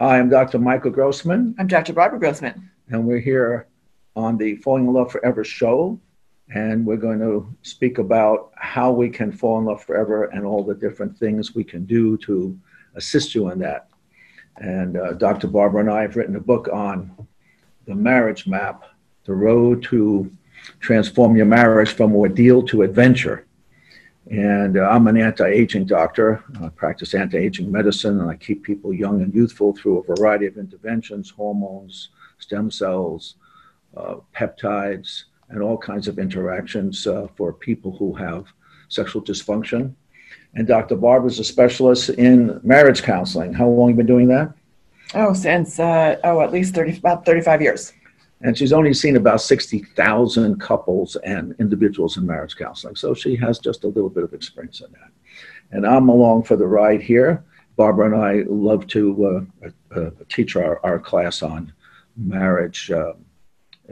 Hi, I'm Dr. Michael Grossman. I'm Dr. Barbara Grossman. And we're here on the Falling in Love Forever show. And we're going to speak about how we can fall in love forever and all the different things we can do to assist you in that. And uh, Dr. Barbara and I have written a book on the marriage map, the road to transform your marriage from ordeal to adventure. And uh, I'm an anti aging doctor. I practice anti aging medicine and I keep people young and youthful through a variety of interventions hormones, stem cells, uh, peptides, and all kinds of interactions uh, for people who have sexual dysfunction. And Dr. Barbara is a specialist in marriage counseling. How long have you been doing that? Oh, since, uh, oh, at least 30, about 35 years and she's only seen about 60,000 couples and individuals in marriage counseling. So she has just a little bit of experience in that. And I'm along for the ride here. Barbara and I love to uh, uh, teach our, our class on marriage uh,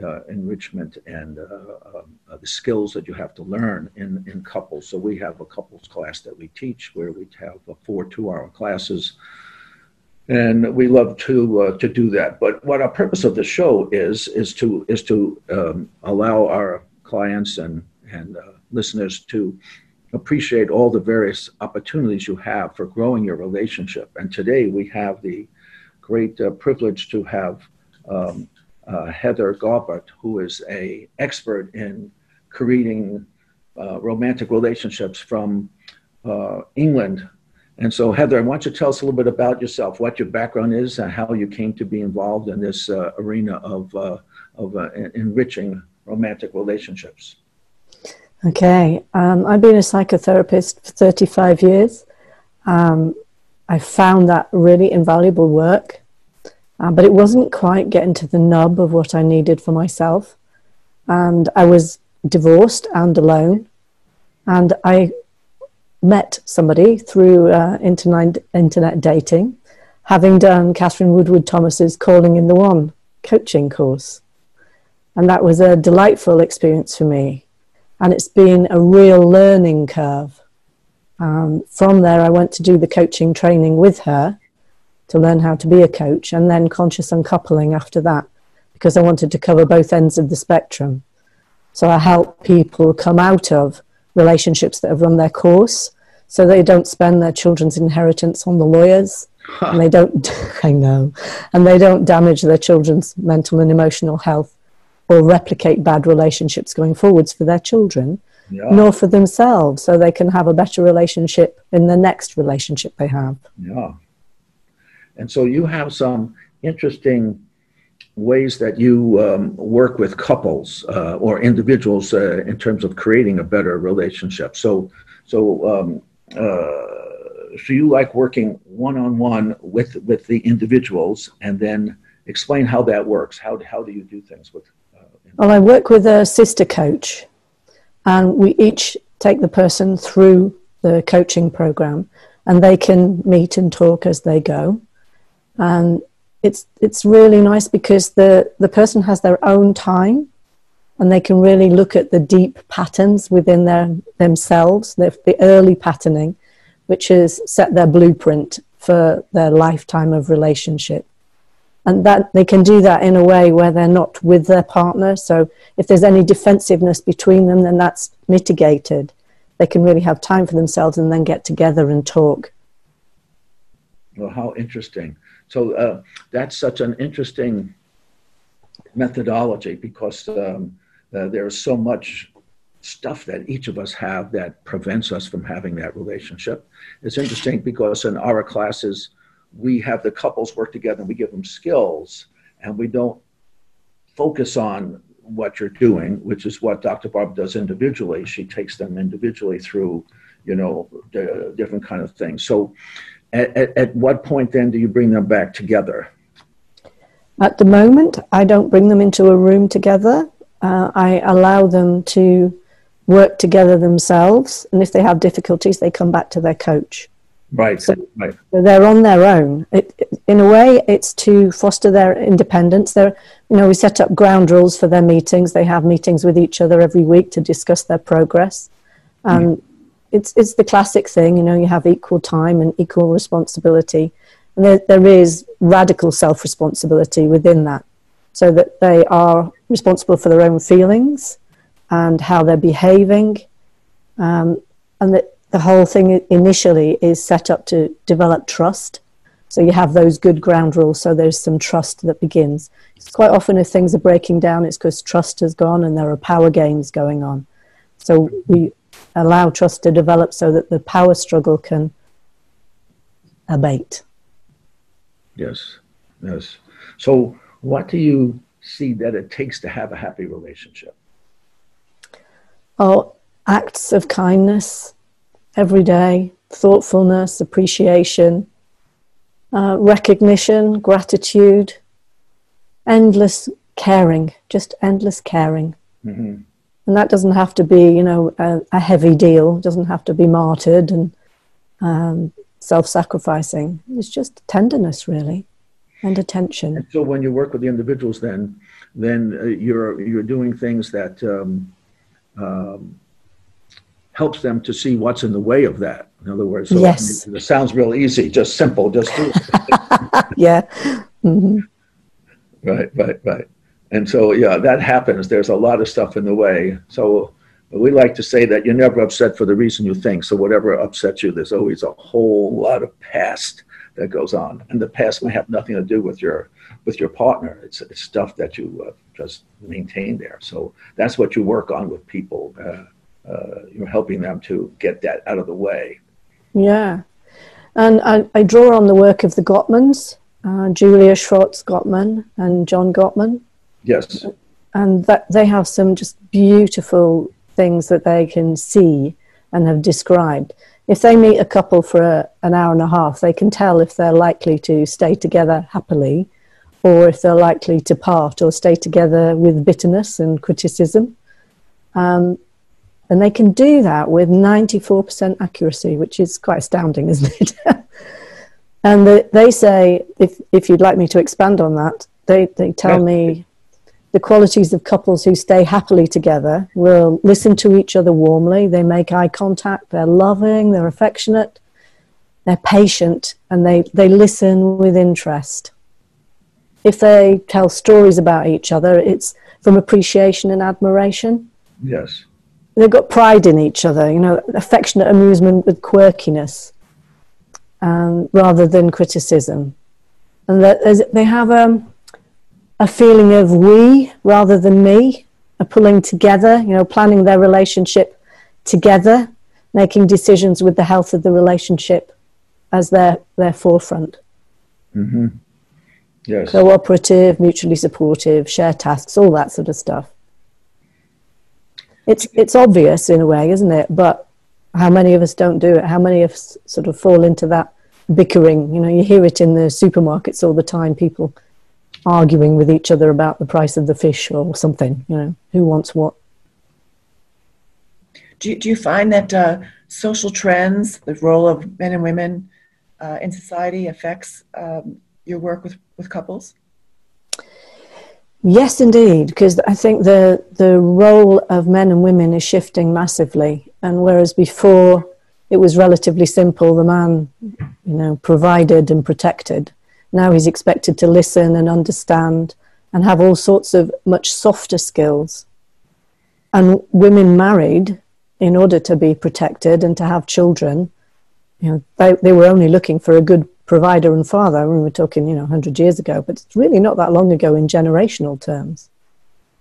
uh enrichment and uh, uh, the skills that you have to learn in, in couples. So we have a couples class that we teach where we have four two hour classes and we love to uh, to do that. But what our purpose of the show is is to is to um, allow our clients and and uh, listeners to appreciate all the various opportunities you have for growing your relationship. And today we have the great uh, privilege to have um, uh, Heather Garbutt, who is a expert in creating uh, romantic relationships from uh, England and so, Heather, I want you to tell us a little bit about yourself, what your background is, and how you came to be involved in this uh, arena of, uh, of uh, enriching romantic relationships. Okay, um, I've been a psychotherapist for 35 years. Um, I found that really invaluable work, uh, but it wasn't quite getting to the nub of what I needed for myself. And I was divorced and alone. And I met somebody through uh, internet, internet dating, having done Katherine Woodward Thomas's Calling in the One coaching course. And that was a delightful experience for me. And it's been a real learning curve. Um, from there, I went to do the coaching training with her to learn how to be a coach, and then conscious uncoupling after that, because I wanted to cover both ends of the spectrum. So I help people come out of relationships that have run their course. So they don't spend their children's inheritance on the lawyers. Huh. and they don't i know. And they don't damage their children's mental and emotional health or replicate bad relationships going forwards for their children yeah. nor for themselves. So they can have a better relationship in the next relationship they have. Yeah. And so you have some interesting ways that you um, work with couples uh, or individuals uh, in terms of creating a better relationship. So, so, um, uh, so you like working one on one with with the individuals, and then explain how that works. How how do you do things with? Uh, well, I work with a sister coach, and we each take the person through the coaching program, and they can meet and talk as they go. And it's it's really nice because the the person has their own time and they can really look at the deep patterns within their themselves the, the early patterning which has set their blueprint for their lifetime of relationship. And that they can do that in a way where they're not with their partner. So if there's any defensiveness between them then that's mitigated. They can really have time for themselves and then get together and talk. Well how interesting so uh, that's such an interesting methodology because um, uh, there's so much stuff that each of us have that prevents us from having that relationship. It's interesting because in our classes, we have the couples work together and we give them skills and we don't focus on what you're doing, which is what Dr. Barb does individually. She takes them individually through, you know, different kind of things. So at, at, at what point then do you bring them back together? At the moment, I don't bring them into a room together. Uh, I allow them to work together themselves, and if they have difficulties, they come back to their coach. Right, So- right. So they're on their own. It, it- in a way, it's to foster their independence. They're, you know, we set up ground rules for their meetings. They have meetings with each other every week to discuss their progress. Um, It's it's the classic thing, you know. You have equal time and equal responsibility, and there, there is radical self responsibility within that, so that they are responsible for their own feelings and how they're behaving, um, and that the whole thing initially is set up to develop trust. So you have those good ground rules, so there's some trust that begins. It's quite often, if things are breaking down, it's because trust has gone and there are power games going on. So we allow trust to develop so that the power struggle can abate. Yes, yes. So, what do you see that it takes to have a happy relationship? Oh, acts of kindness every day, thoughtfulness, appreciation, uh, recognition, gratitude, endless caring, just endless caring. Mhm. And that doesn't have to be, you know, a, a heavy deal. It doesn't have to be martyred and um, self-sacrificing. It's just tenderness, really, and attention. And so, when you work with the individuals, then then uh, you're you're doing things that um, um, helps them to see what's in the way of that. In other words, so Yes. it sounds real easy, just simple, just do it. yeah. hmm Right, right, right. And so, yeah, that happens. There's a lot of stuff in the way. So, we like to say that you're never upset for the reason you think. So, whatever upsets you, there's always a whole lot of past that goes on, and the past may have nothing to do with your with your partner. It's, it's stuff that you uh, just maintain there. So that's what you work on with people. Uh, uh, you're helping them to get that out of the way. Yeah. And I, I draw on the work of the Gottmans, uh, Julia Schwartz Gottman and John Gottman. Yes. And that they have some just beautiful things that they can see and have described. If they meet a couple for a, an hour and a half, they can tell if they're likely to stay together happily or if they're likely to part or stay together with bitterness and criticism. Um, and they can do that with 94% accuracy, which is quite astounding, isn't it? and the, they say, if, if you'd like me to expand on that, they, they tell Yes. me the qualities of couples who stay happily together will listen to each other warmly, they make eye contact, they're loving, they're affectionate, they're patient, and they, they listen with interest. If they tell stories about each other, it's from appreciation and admiration Yes. they've got pride in each other, you know, affectionate amusement with quirkiness um, rather than criticism. And that they have um, a feeling of we rather than me, a pulling together, you know, planning their relationship together, making decisions with the health of the relationship as their, their forefront. hmm Yes. Cooperative, mutually supportive, share tasks, all that sort of stuff. It's it's obvious in a way, isn't it? But how many of us don't do it? How many of us sort of fall into that bickering? You know, you hear it in the supermarkets all the time. People arguing with each other about the price of the fish or something. You know, who wants what? Do you, do you find that uh, social trends, the role of men and women uh, in society, affects um, your work with, with couples? Yes, indeed, because I think the the role of men and women is shifting massively, and whereas before it was relatively simple, the man, you know, provided and protected. Now he's expected to listen and understand and have all sorts of much softer skills. And women married in order to be protected and to have children, you know, they, they were only looking for a good provider and father. When we were talking, you know, 100 years ago, but it's really not that long ago in generational terms.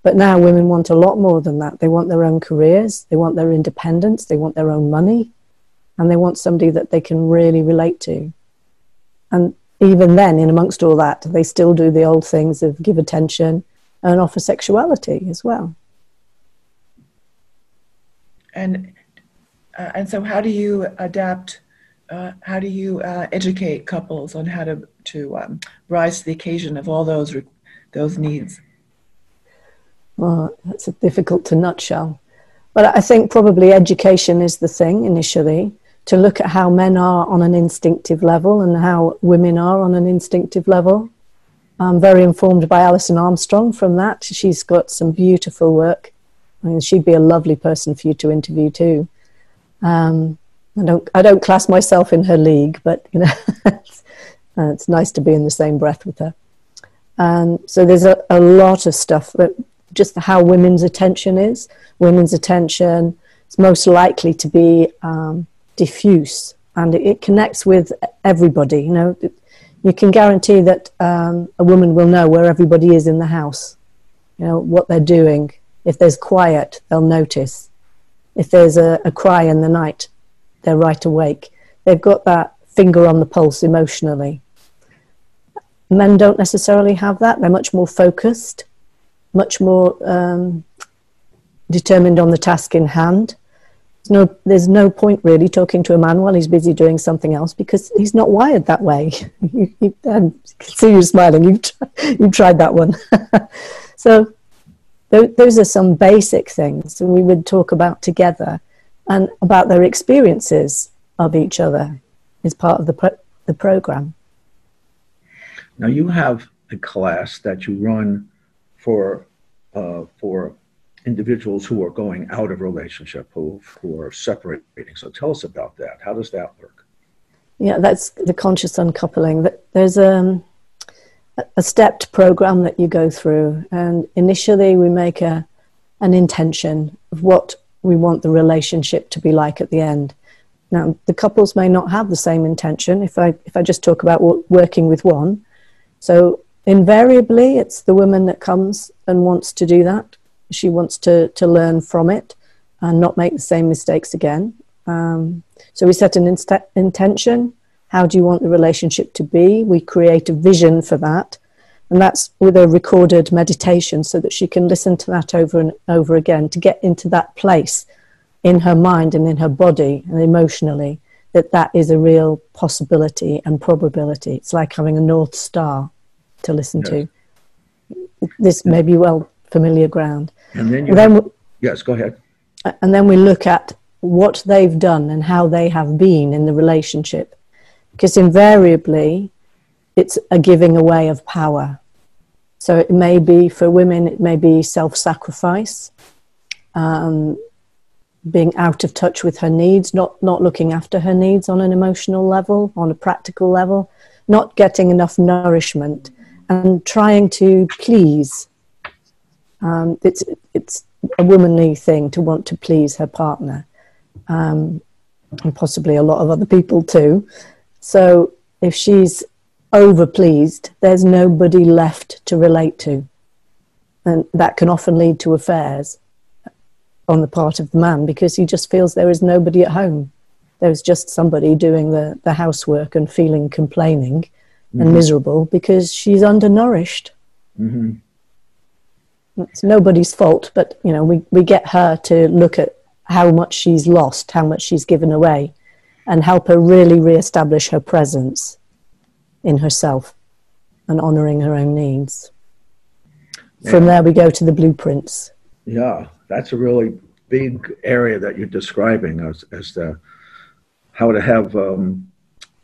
But now women want a lot more than that. They want their own careers, they want their independence, they want their own money, and they want somebody that they can really relate to. And even then, in amongst all that, they still do the old things of give attention and offer sexuality as well. And uh, and so, how do you adapt uh, how do you uh, educate couples on how to to um, rise to the occasion of all those those needs? Well, that's difficult to nutshell, but I think probably education is the thing initially to look at how men are on an instinctive level and how women are on an instinctive level. I'm very informed by Alison Armstrong from that. She's got some beautiful work. I mean, she'd be a lovely person for you to interview too. Um, I don't, I don't class myself in her league, but you know, it's, uh, it's, nice to be in the same breath with her. And so there's a, a lot of stuff that just how women's attention is. Women's attention is most likely to be um, diffuse and it, connects with everybody. You know, you can guarantee that um, a woman will know where everybody is in the house. You know what they're doing. If there's quiet, they'll notice. If there's a, a cry in the night, they're right awake. They've got that finger on the pulse emotionally. Men don't necessarily have that. They're much more focused, much more um, determined on the task in hand no, there's no point really talking to a man while he's busy doing something else because he's not wired that way. I see you smiling. You've, you've tried that one. so th- those are some basic things that we would talk about together and about their experiences of each other is part of the, pro- the program. Now you have a class that you run for uh, for individuals who are going out of relationship, who, who are separating. So tell us about that. How does that work? Yeah, that's the conscious uncoupling. There's a, a stepped program that you go through, and initially we make a, an intention of what we want the relationship to be like at the end. Now, the couples may not have the same intention. If I if I just talk about working with one, so invariably it's the woman that comes and wants to do that she wants to, to learn from it and not make the same mistakes again. Um, so we set an inst- intention. How do you want the relationship to be? We create a vision for that. And that's with a recorded meditation so that she can listen to that over and over again to get into that place in her mind and in her body and emotionally that that is a real possibility and probability. It's like having a North Star to listen yes. to. This may be well familiar ground. And then you. And then have, yes, go ahead. And then we look at what they've done and how they have been in the relationship. Because invariably, it's a giving away of power. So it may be for women, it may be self sacrifice, um, being out of touch with her needs, not, not looking after her needs on an emotional level, on a practical level, not getting enough nourishment, and trying to please um, it's it's a womanly thing to want to please her partner, um, and possibly a lot of other people too. So if she's over pleased, there's nobody left to relate to, and that can often lead to affairs on the part of the man because he just feels there is nobody at home. There's just somebody doing the, the housework and feeling complaining mm-hmm. and miserable because she's undernourished. Mm-hmm it's nobody's fault, but you know, we, we get her to look at how much she's lost, how much she's given away, and help her really re-establish her presence in herself and honoring her own needs. Yeah. From there, we go to the blueprints. Yeah, that's a really big area that you're describing as, as the, how to have um,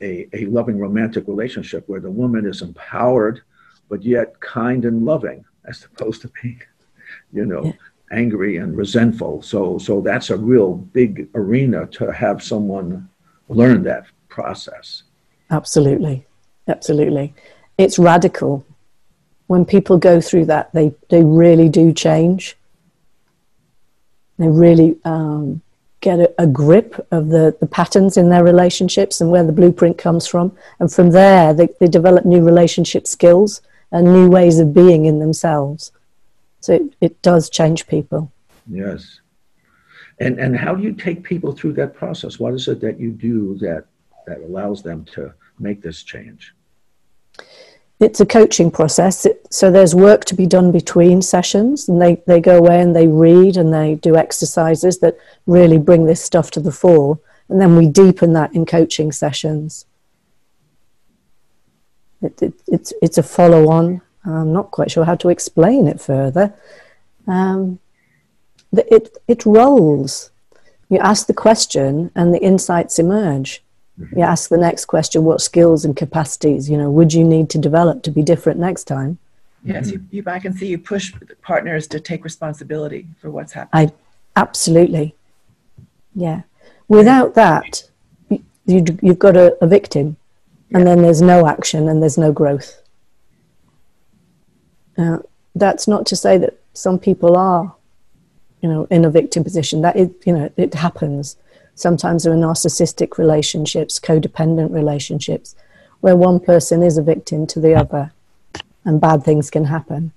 a, a loving romantic relationship where the woman is empowered, but yet kind and loving as opposed to being, you know, yeah. angry and resentful. So, so that's a real big arena to have someone learn that process. Absolutely, absolutely. It's radical. When people go through that, they they really do change. They really um, get a, a, grip of the, the patterns in their relationships and where the blueprint comes from. And from there, they, they develop new relationship skills and new ways of being in themselves. So it, it does change people. Yes. And, and how do you take people through that process? What is it that you do that, that allows them to make this change? It's a coaching process. so there's work to be done between sessions, and they, they go away and they read and they do exercises that really bring this stuff to the fore And then we deepen that in coaching sessions. It, it, it's, it's a follow on. I'm not quite sure how to explain it further. Um, it, it rolls. You ask the question and the insights emerge. Mm-hmm. You ask the next question, what skills and capacities, you know, would you need to develop to be different next time? Yes, you, you, I can see you push partners to take responsibility for what's happening. I absolutely, yeah. Without that, you, you've got a, a victim, and then there's no action and there's no growth. Uh, that's not to say that some people are, you know, in a victim position. That it, you know, it happens. Sometimes there are narcissistic relationships, codependent relationships, where one person is a victim to the other and bad things can happen.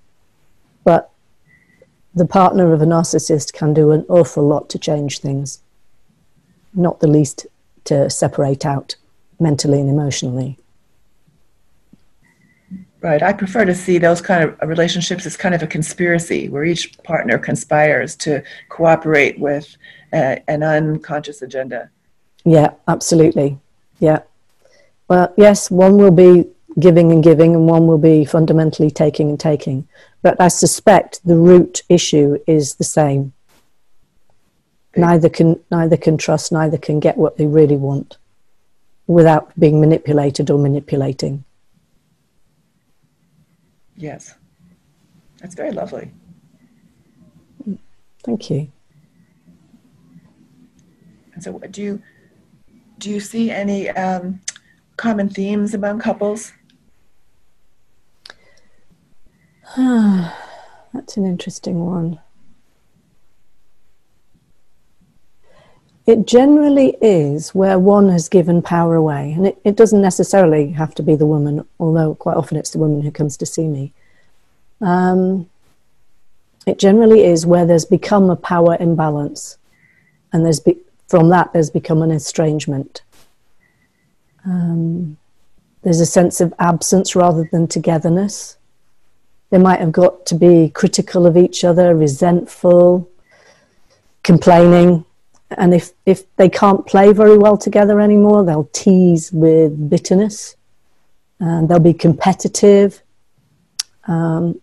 But the partner of a narcissist can do an awful lot to change things, not the least to separate out mentally and emotionally. Right. I prefer to see those kind of relationships as kind of a conspiracy where each partner conspires to cooperate with uh, an unconscious agenda. Yeah, absolutely. Yeah. Well, yes, one will be giving and giving, and one will be fundamentally taking and taking. But I suspect the root issue is the same. Neither can neither can trust, neither can get what they really want without being manipulated or manipulating. Yes. That's very lovely. Thank you. And so do you do you see any um, common themes among couples That's an interesting one. It generally is where one has given power away, and it, it doesn't necessarily have to be the woman, although quite often it's the woman who comes to see me. Um, it generally is where there's become a power imbalance, and there's be, from that there's become an estrangement. Um, there's a sense of absence rather than togetherness. They might have got to be critical of each other, resentful, complaining. And if, if they can't play very well together anymore, they'll tease with bitterness. And they'll be competitive. Um,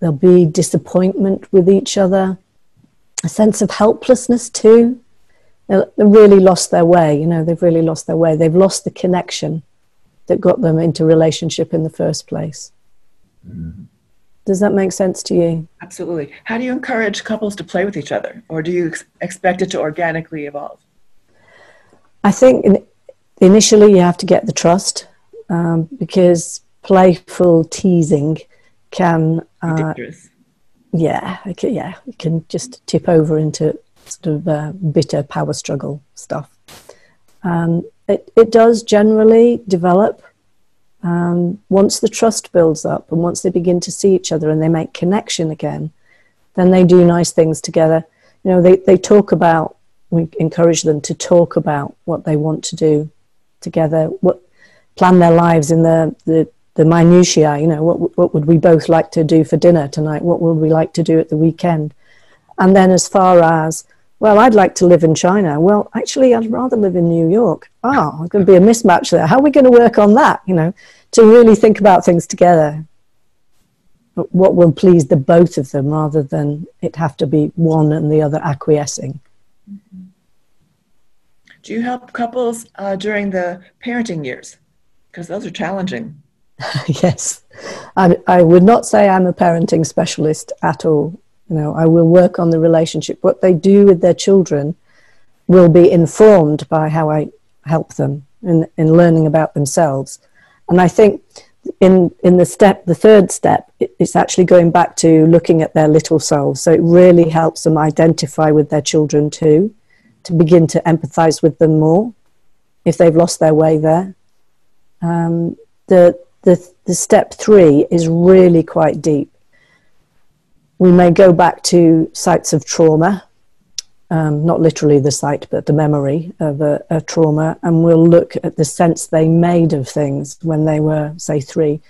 there'll be disappointment with each other, a sense of helplessness too. They've really lost their way, you know, they've really lost their way. They've lost the connection that got them into relationship in the first place. Mm-hmm. Does that make sense to you? Absolutely. How do you encourage couples to play with each other, or do you ex- expect it to organically evolve? I think in, initially you have to get the trust um, because playful teasing can. Uh, yeah, can, yeah, it can just tip over into sort of uh, bitter power struggle stuff. Um, it, it does generally develop um, once the trust builds up and once they begin to see each other and they make connection again, then they do nice things together. You know, they, they talk about, we encourage them to talk about what they want to do together, what plan their lives in the, the, the minutiae, you know, what, what would we both like to do for dinner tonight? What would we like to do at the weekend? And then as far as well, I'd like to live in China. Well, actually, I'd rather live in New York. Oh, there's going to be a mismatch there. How are we going to work on that? You know, to really think about things together. What will please the both of them rather than it have to be one and the other acquiescing. Mm-hmm. Do you help couples uh, during the parenting years? Because those are challenging. yes. I, I would not say I'm a parenting specialist at all. You know, I will work on the relationship. What they do with their children will be informed by how I help them in, in learning about themselves. And I think in in the step, the third step, it's actually going back to looking at their little selves. So it really helps them identify with their children too, to begin to empathize with them more if they've lost their way there. Um, the the the step three is really quite deep we may go back to sites of trauma, um, not literally the site, but the memory of a, a, trauma, and we'll look at the sense they made of things when they were, say, three.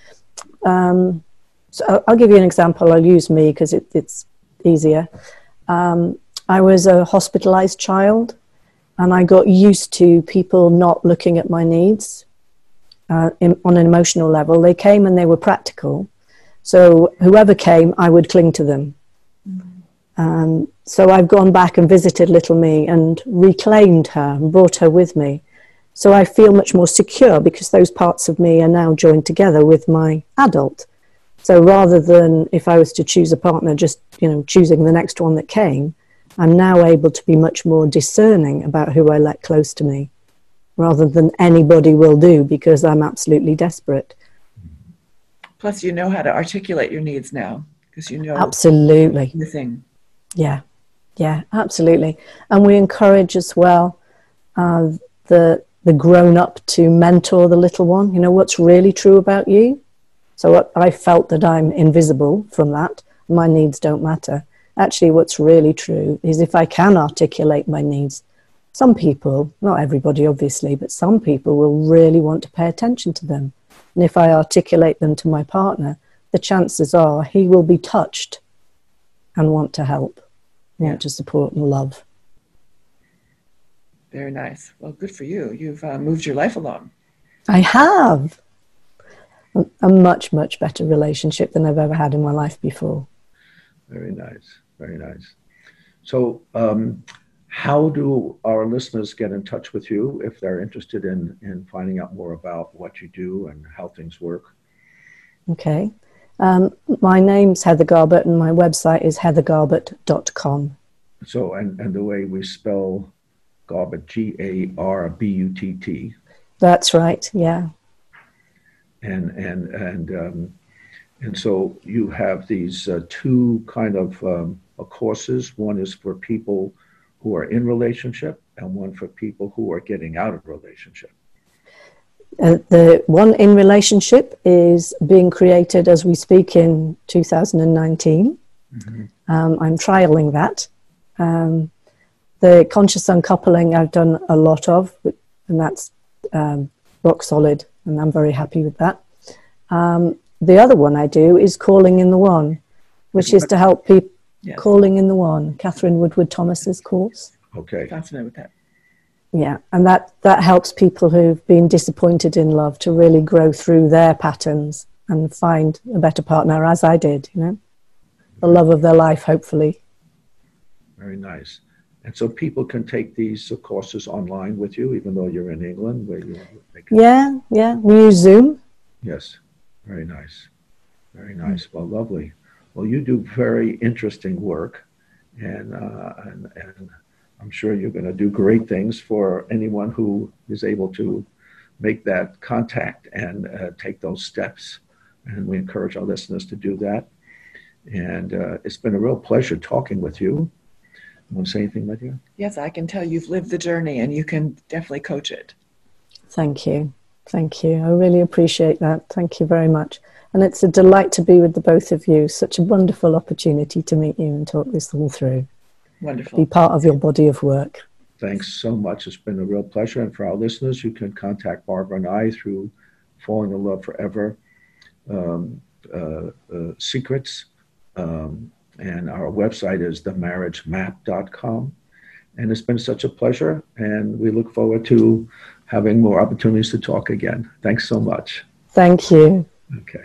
Um, so I'll, give you an example. I'll use me because it, it's easier. Um, I was a hospitalized child, and I got used to people not looking at my needs uh, in, on an emotional level. They came and they were practical. So whoever came, I would cling to them. Um, so I've gone back and visited little me and reclaimed her and brought her with me. So I feel much more secure because those parts of me are now joined together with my adult. So rather than if I was to choose a partner, just you know choosing the next one that came, I'm now able to be much more discerning about who I let close to me rather than anybody will do because I'm absolutely desperate. Plus, you know how to articulate your needs now because you know absolutely the thing. Yeah, yeah, absolutely. And we encourage as well uh, the the grown up to mentor the little one. You know what's really true about you. So I felt that I'm invisible from that. My needs don't matter actually what's really true is if I can articulate my needs, some people, not everybody obviously, but some people will really want to pay attention to them. And if I articulate them to my partner, the chances are he will be touched and want to help, want to support and love. Very nice. Well, good for you. You've uh, moved your life along. I have. A much, much better relationship than I've ever had in my life before. Very nice. Very nice. So, um, how do our listeners get in touch with you if they're interested in, in finding out more about what you do and how things work? Okay. Um, my name's Heather Garbutt and my website is heathergarbutt.com. So, and, and the way we spell Garbutt, G A R B U T T. That's right, yeah. And, and, and, um, and so you have these uh, two kind of um, courses. One is for people who are in relationship, and one for people who are getting out of relationship. Uh, the one in relationship is being created as we speak in 2019. Mm-hmm. Um, I'm trialing that. Um, the conscious uncoupling I've done a lot of, and that's um, rock solid, and I'm very happy with that. Um, the other one I do is calling in the one, which is to help people Yes. Calling in the One, Katherine Woodward Thomas's course. Okay. Fascinated with that. Yeah, and that, that helps people who've been disappointed in love to really grow through their patterns and find a better partner, as I did, you know, the love of their life, hopefully. Very nice. And so people can take these courses online with you, even though you're in England, where you. Yeah, yeah. We use Zoom. Yes, very nice, very nice. Well, lovely well, you do very interesting work, and uh, and, and I'm sure you're going to do great things for anyone who is able to make that contact and uh, take those steps. And we encourage our listeners to do that. And uh, it's been a real pleasure talking with you. you want to say anything, Lydia? Yes, I can tell you've lived the journey and you can definitely coach it. Thank you. Thank you. I really appreciate that. Thank you very much. And it's a delight to be with the both of you. Such a wonderful opportunity to meet you and talk this all through. Wonderful. Be part of your body of work. Thanks so much. It's been a real pleasure. And for our listeners, you can contact Barbara and I through Falling in Love Forever um, uh, uh, Secrets. Um, and our website is themarriagemap.com. And it's been such a pleasure. And we look forward to having more opportunities to talk again. Thanks so much. Thank you. Okay.